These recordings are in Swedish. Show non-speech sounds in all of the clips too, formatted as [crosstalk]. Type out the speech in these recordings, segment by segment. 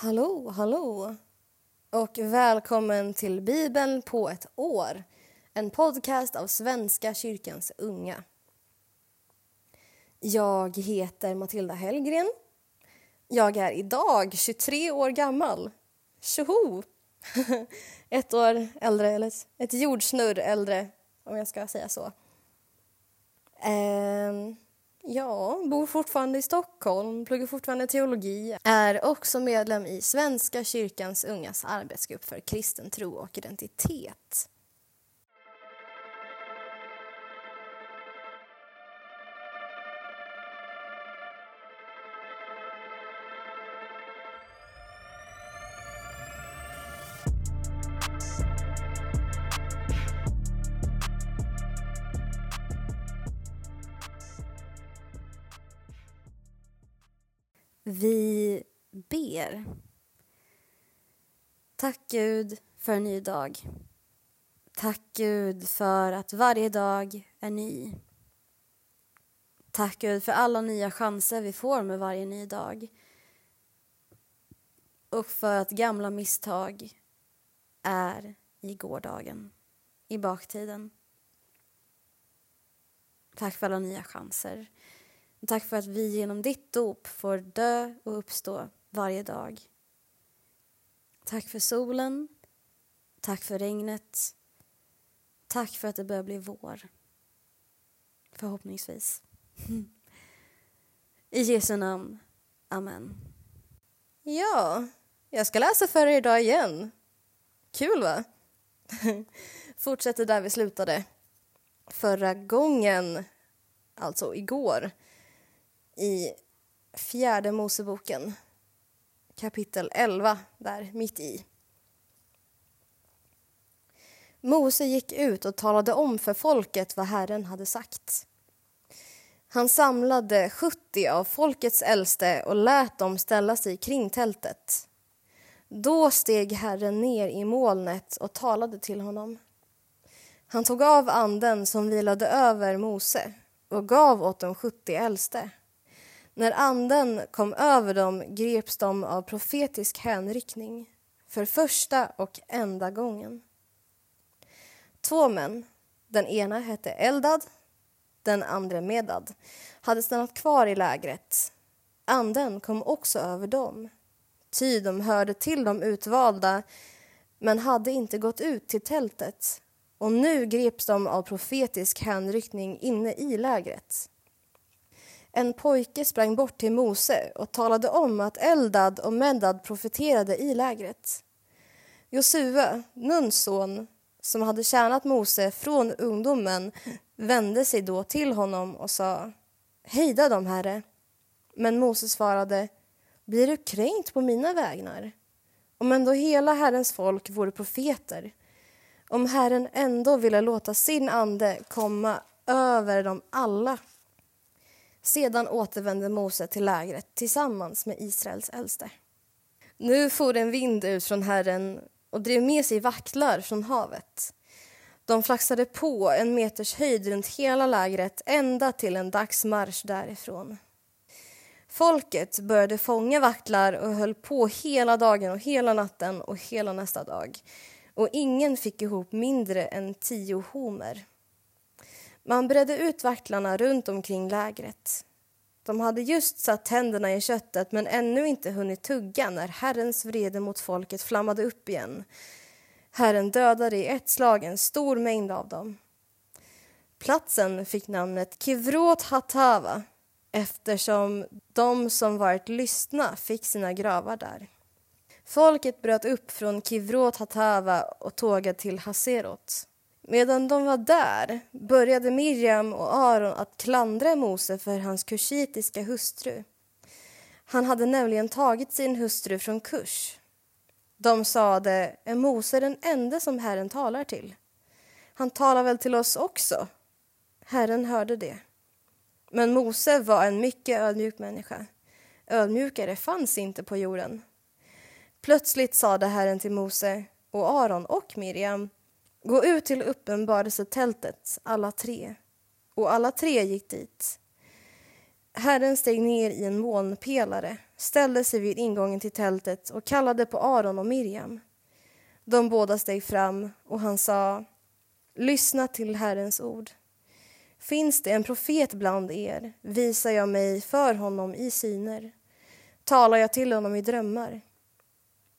Hallå, hallå! Och välkommen till Bibeln på ett år. En podcast av Svenska kyrkans unga. Jag heter Matilda Hellgren. Jag är idag 23 år gammal. Tjoho! [laughs] Ett år äldre, eller ett jordsnurr äldre, om jag ska säga så. Um... Ja, bor fortfarande i Stockholm, pluggar fortfarande teologi. Är också medlem i Svenska kyrkans ungas arbetsgrupp för kristen tro och identitet. Ber. Tack Gud för en ny dag. Tack Gud för att varje dag är ny. Tack Gud för alla nya chanser vi får med varje ny dag. Och för att gamla misstag är i gårdagen, i baktiden. Tack för alla nya chanser. Tack för att vi genom ditt dop får dö och uppstå varje dag. Tack för solen. Tack för regnet. Tack för att det börjar bli vår. Förhoppningsvis. [laughs] I Jesu namn. Amen. Ja, jag ska läsa för er idag igen. Kul, va? [laughs] Fortsätter där vi slutade förra gången, alltså igår i fjärde Moseboken kapitel 11, där mitt i. Mose gick ut och talade om för folket vad Herren hade sagt. Han samlade 70 av folkets äldste och lät dem ställa sig kring tältet. Då steg Herren ner i molnet och talade till honom. Han tog av anden som vilade över Mose och gav åt de 70 äldste. När anden kom över dem greps de av profetisk hänryckning för första och enda gången. Två män, den ena hette Eldad, den andra Medad, hade stannat kvar i lägret. Anden kom också över dem, ty de hörde till de utvalda men hade inte gått ut till tältet och nu greps de av profetisk hänryckning inne i lägret. En pojke sprang bort till Mose och talade om att Eldad och Medad profeterade i lägret. Josua, Nuns son, som hade tjänat Mose från ungdomen vände sig då till honom och sa Hejda dem, Herre. Men Mose svarade Blir du kränkt på mina vägnar? Om ändå hela Herrens folk vore profeter om Herren ändå ville låta sin ande komma över dem alla sedan återvände Mose till lägret tillsammans med Israels äldste. Nu for en vind ut från Herren och drev med sig vaktlar från havet. De flaxade på en meters höjd runt hela lägret ända till en dagsmarsch därifrån. Folket började fånga vaktlar och höll på hela dagen och hela natten och hela nästa dag och ingen fick ihop mindre än tio homer. Man bredde ut vaktlarna runt omkring lägret. De hade just satt tänderna i köttet men ännu inte hunnit tugga när Herrens vrede mot folket flammade upp igen. Herren dödade i ett slag en stor mängd av dem. Platsen fick namnet Kivrot Hatava eftersom de som varit lystna fick sina gravar där. Folket bröt upp från Kivrot Hatava och tågade till Haserot. Medan de var där började Miriam och Aron att klandra Mose för hans kushitiska hustru. Han hade nämligen tagit sin hustru från Kush. De sade, är Mose den enda som Herren talar till? Han talar väl till oss också? Herren hörde det. Men Mose var en mycket ödmjuk människa. Ödmjukare fanns inte på jorden. Plötsligt sade Herren till Mose och Aron och Miriam Gå ut till uppenbarelsetältet, alla tre. Och alla tre gick dit. Herren steg ner i en molnpelare, ställde sig vid ingången till tältet och kallade på Aron och Miriam. De båda steg fram och han sa Lyssna till Herrens ord. Finns det en profet bland er visar jag mig för honom i syner. Talar jag till honom i drömmar.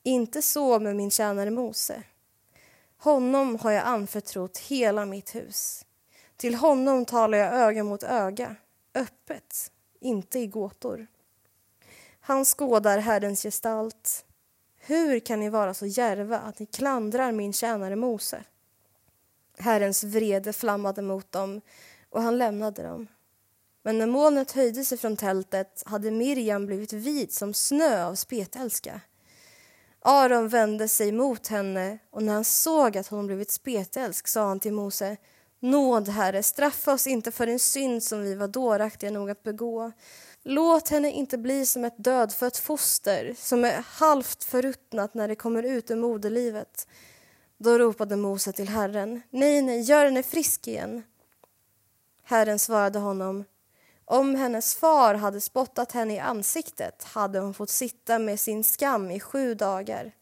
Inte så med min tjänare Mose. Honom har jag anförtrott hela mitt hus. Till honom talar jag öga mot öga, öppet, inte i gåtor. Han skådar Herrens gestalt. Hur kan ni vara så järva att ni klandrar min tjänare Mose? Herrens vrede flammade mot dem och han lämnade dem. Men när molnet höjde sig från tältet hade Miriam blivit vit som snö av spetälska. Aron vände sig mot henne och när han såg att hon blivit spetälsk sa han till Mose Nåd, Herre, straffa oss inte för en synd som vi var dåraktiga nog att begå. Låt henne inte bli som ett dödfött foster som är halvt förruttnat när det kommer ut ur moderlivet. Då ropade Mose till Herren. Nej, nej, gör henne frisk igen. Herren svarade honom. Om hennes far hade spottat henne i ansiktet hade hon fått sitta med sin skam i sju dagar.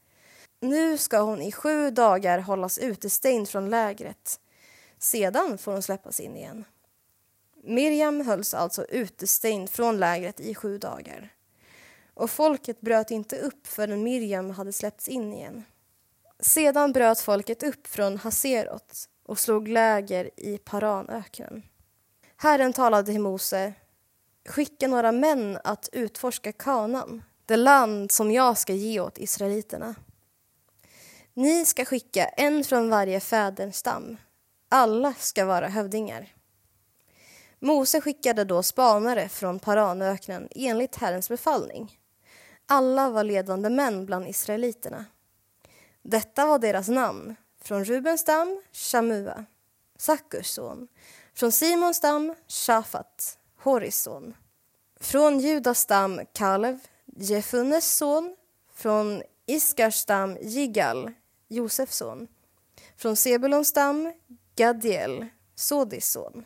Nu ska hon i sju dagar hållas utestängd från lägret. Sedan får hon släppas in igen. Miriam hölls alltså utestängd från lägret i sju dagar. Och folket bröt inte upp förrän Miriam hade släppts in igen. Sedan bröt folket upp från Haserot och slog läger i Paranöknen. Herren talade till Mose Skicka några män att utforska Kanan, det land som jag ska ge åt israeliterna. Ni ska skicka en från varje fädernstam. Alla ska vara hövdingar. Mose skickade då spanare från Paranöknen enligt Herrens befallning. Alla var ledande män bland israeliterna. Detta var deras namn. Från Rubens stam, Shamua, Sackurs son. Från Simons stam, Shafat, Horis son. Från Judas stam, Kalev, Jefunnes son. Från Iskars stam, Jigal, Josefs son. Från Sebulons stam, Gadiel, Sodis son.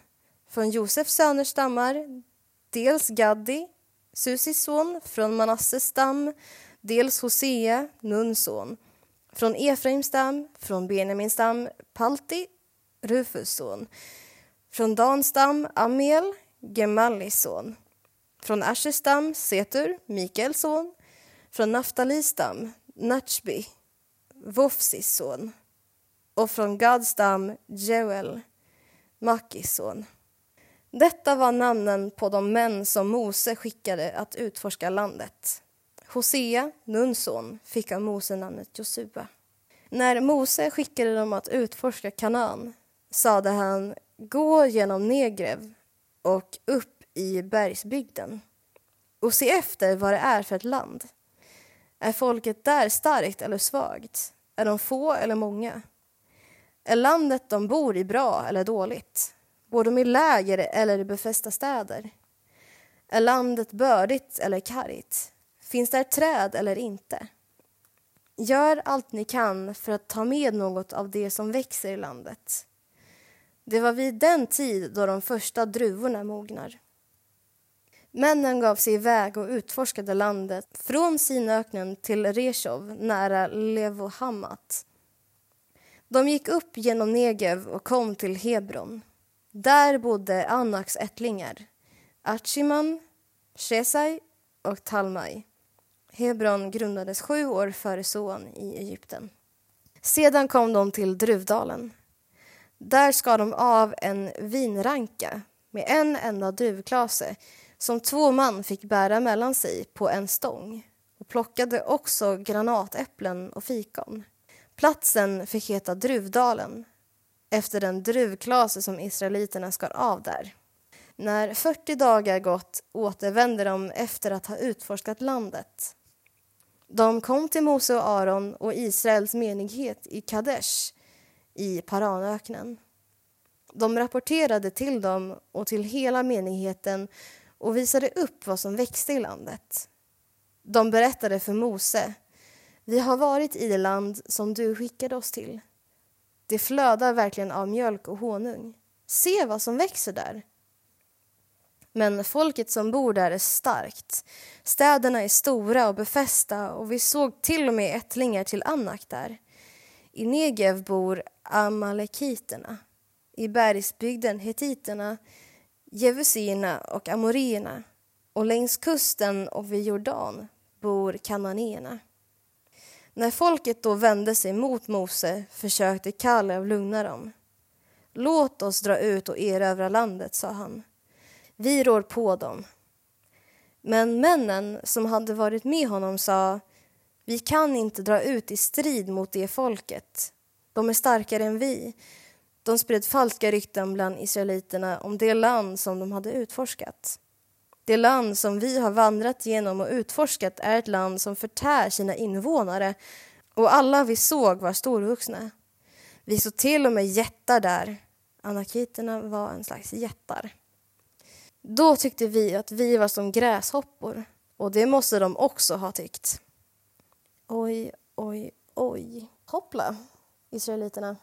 Från Josefs söners stammar, dels Gaddi, Susis son. Från Manasses stam, dels Hosea, Nuns son från Efraims stam, från Benjamins stam, Palti, Rufus son. Från Danstam Amiel, Gemallis son. Från Ashers stam, Setur, Mikaels son. Från Naftalistam Natchbi, Vofsis son. Och från Gads stam, Jeuel, Makis son. Detta var namnen på de män som Mose skickade att utforska landet. Hosea, Nuns son, fick av Mose namnet Josua. När Mose skickade dem att utforska Kanaan sade han gå genom Negrev och upp i bergsbygden och se efter vad det är för ett land. Är folket där starkt eller svagt? Är de få eller många? Är landet de bor i bra eller dåligt? Bor de i läger eller i befästa städer? Är landet bördigt eller kargt? Finns där träd eller inte? Gör allt ni kan för att ta med något av det som växer i landet. Det var vid den tid då de första druvorna mognar. Männen gav sig iväg och utforskade landet från Sinöknen till Reshov nära Levohammat. De gick upp genom Negev och kom till Hebron. Där bodde Anaks ättlingar, Achiman, Shesai och Talmai. Hebron grundades sju år före Son i Egypten. Sedan kom de till Druvdalen. Där skar de av en vinranka med en enda druvklase som två man fick bära mellan sig på en stång och plockade också granatäpplen och fikon. Platsen fick heta Druvdalen efter den druvklase som israeliterna skar av där. När 40 dagar gått återvände de efter att ha utforskat landet. De kom till Mose och Aron och Israels menighet i Kadesh i Paranöknen. De rapporterade till dem och till hela menigheten och visade upp vad som växte i landet. De berättade för Mose Vi har varit i det land som du skickade oss till. Det flödar verkligen av mjölk och honung. Se vad som växer där. Men folket som bor där är starkt. Städerna är stora och befästa och vi såg till och med ättlingar till Anak där. I Negev bor amalekiterna, i bergsbygden hetiterna, jevusierna och amorierna och längs kusten och vid Jordan bor kananéerna. När folket då vände sig mot Mose försökte Kalev lugna dem. Låt oss dra ut och erövra landet, sa han. Vi rår på dem. Men männen som hade varit med honom sa vi kan inte dra ut i strid mot det folket. De är starkare än vi. De spred falska rykten bland israeliterna om det land som de hade utforskat. Det land som vi har vandrat genom och utforskat är ett land som förtär sina invånare och alla vi såg var storvuxna. Vi såg till och med jättar där. Anakiterna var en slags jättar. Då tyckte vi att vi var som gräshoppor och det måste de också ha tyckt. Oj, oj, oj. Hoppla, israeliterna.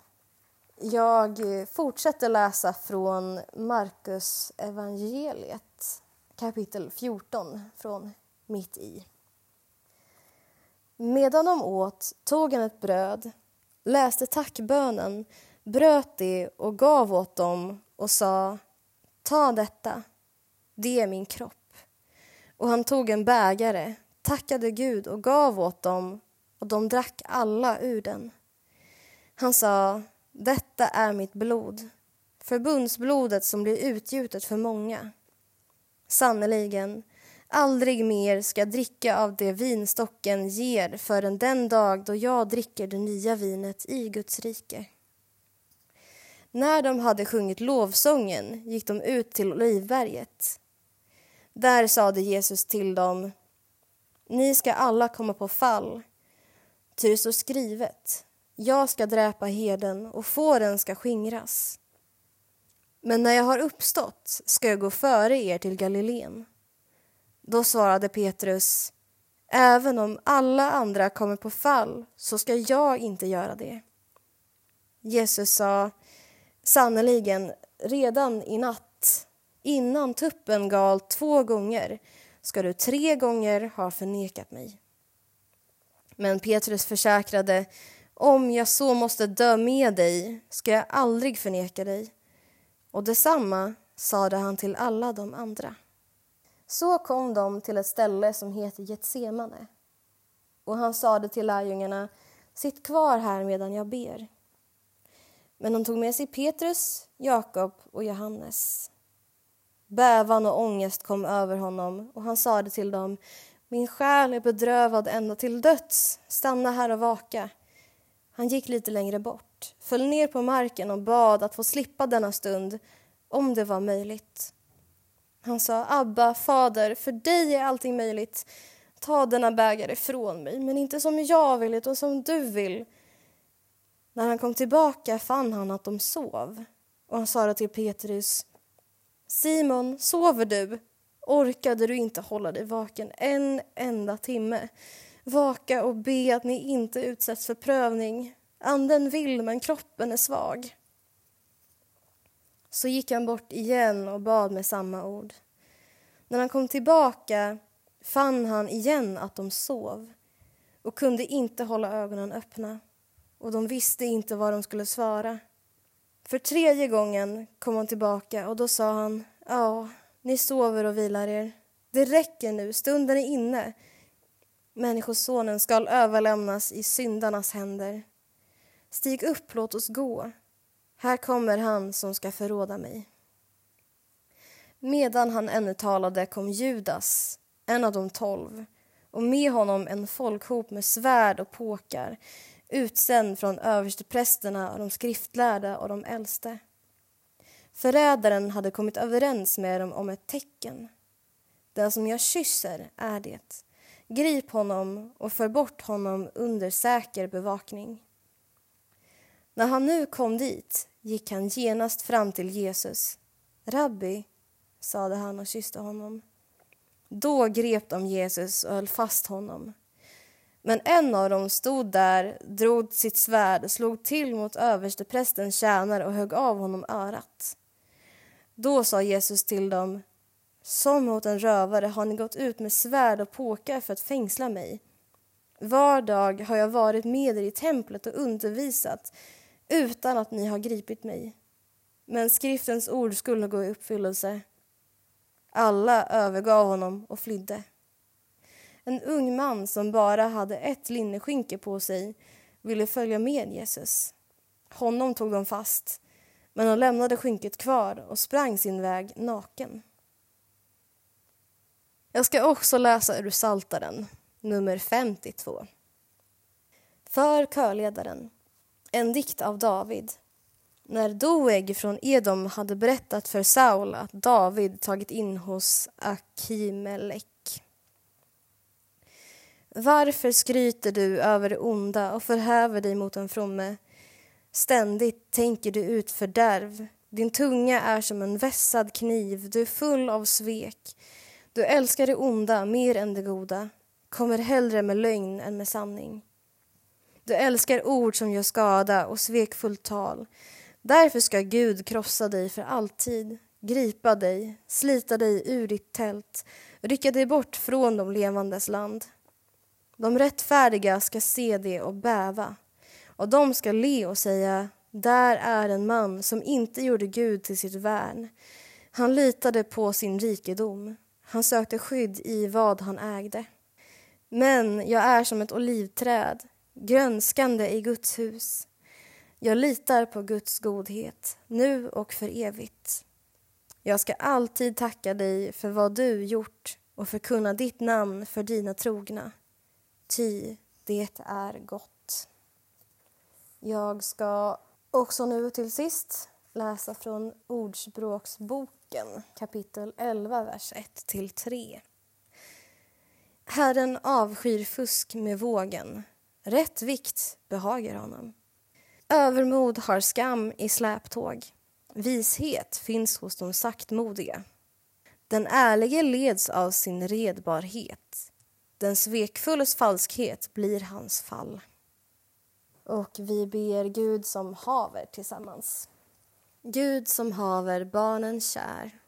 Jag fortsätter läsa från Markus evangeliet kapitel 14 från mitt i. Medan de åt tog han ett bröd, läste tackbönen, bröt det och gav åt dem och sa Ta detta, det är min kropp. Och han tog en bägare, tackade Gud och gav åt dem och de drack alla ur den. Han sa, detta är mitt blod, förbundsblodet som blir utgjutet för många. Sannerligen, aldrig mer ska jag dricka av det vinstocken ger förrän den dag då jag dricker det nya vinet i Guds rike. När de hade sjungit lovsången gick de ut till Olivberget. Där sade Jesus till dem, ni ska alla komma på fall, ty det står skrivet, jag ska dräpa heden och fåren ska skingras. Men när jag har uppstått ska jag gå före er till Galileen. Då svarade Petrus, även om alla andra kommer på fall så ska jag inte göra det. Jesus sa, sannerligen, redan i natt, innan tuppen gal två gånger, ska du tre gånger ha förnekat mig. Men Petrus försäkrade, om jag så måste dö med dig ska jag aldrig förneka dig. Och detsamma sade han till alla de andra. Så kom de till ett ställe som heter Getsemane. Och han sade till lärjungarna, sitt kvar här medan jag ber. Men de tog med sig Petrus, Jakob och Johannes. Bävan och ångest kom över honom och han sade till dem, min själ är bedrövad ända till döds, stanna här och vaka. Han gick lite längre bort, föll ner på marken och bad att få slippa denna stund, om det var möjligt. Han sa, Abba, fader, för dig är allting möjligt. Ta denna bägare ifrån mig, men inte som jag vill, utan som du vill. När han kom tillbaka fann han att de sov, och han sade till Petrus, Simon, sover du? Orkade du inte hålla dig vaken en enda timme? Vaka och be att ni inte utsätts för prövning. Anden vill, men kroppen är svag. Så gick han bort igen och bad med samma ord. När han kom tillbaka fann han igen att de sov och kunde inte hålla ögonen öppna och de visste inte vad de skulle svara. För tredje gången kom han tillbaka och då sa han Ja, ni sover och vilar er. Det räcker nu, stunden är inne. Människosonen skall överlämnas i syndarnas händer. Stig upp, låt oss gå. Här kommer han som ska förråda mig. Medan han ännu talade kom Judas, en av de tolv och med honom en folkhop med svärd och påkar utsänd från översteprästerna och de skriftlärda och de äldste. Förrädaren hade kommit överens med dem om ett tecken. Den som jag kysser är det. Grip honom och för bort honom under säker bevakning. När han nu kom dit gick han genast fram till Jesus. Rabbi, sade han och kysste honom. Då grep de Jesus och höll fast honom. Men en av dem stod där, drog sitt svärd, slog till mot översteprästens tjänare och högg av honom örat. Då sa Jesus till dem, Som mot en rövare har ni gått ut med svärd och påkar för att fängsla mig. Var dag har jag varit med er i templet och undervisat utan att ni har gripit mig. Men skriftens ord skulle gå i uppfyllelse. Alla övergav honom och flydde. En ung man som bara hade ett linneskynke på sig ville följa med Jesus. Honom tog de fast, men han lämnade skynket kvar och sprang sin väg naken. Jag ska också läsa ur Saltaren, nummer 52. För körledaren, en dikt av David. När Doeg från Edom hade berättat för Saul att David tagit in hos Akimelek. Varför skryter du över det onda och förhäver dig mot den fromme? Ständigt tänker du ut fördärv. Din tunga är som en vässad kniv, du är full av svek. Du älskar det onda mer än det goda, kommer hellre med lögn än med sanning. Du älskar ord som gör skada och svekfullt tal. Därför ska Gud krossa dig för alltid, gripa dig, slita dig ur ditt tält, rycka dig bort från de levandes land. De rättfärdiga ska se det och bäva och de ska le och säga där är en man som inte gjorde Gud till sitt värn. Han litade på sin rikedom. Han sökte skydd i vad han ägde. Men jag är som ett olivträd, grönskande i Guds hus. Jag litar på Guds godhet, nu och för evigt. Jag ska alltid tacka dig för vad du gjort och förkunna ditt namn för dina trogna. Ty det är gott. Jag ska också nu till sist läsa från Ordspråksboken kapitel 11, vers 1-3. Herren avskyr fusk med vågen. Rätt vikt behagar honom. Övermod har skam i släptåg. Vishet finns hos de saktmodiga. Den ärlige leds av sin redbarhet. Den svekfulles falskhet blir hans fall. Och vi ber Gud som haver tillsammans. Gud som haver barnen kär,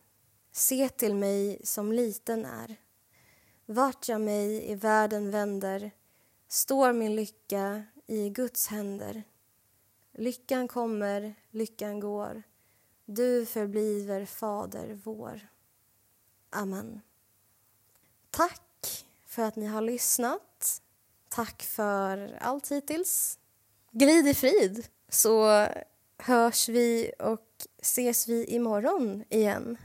se till mig som liten är. Vart jag mig i världen vänder står min lycka i Guds händer. Lyckan kommer, lyckan går, du förbliver Fader vår. Amen. Tack för att ni har lyssnat. Tack för allt hittills. Glid i frid, så hörs vi och ses vi imorgon igen.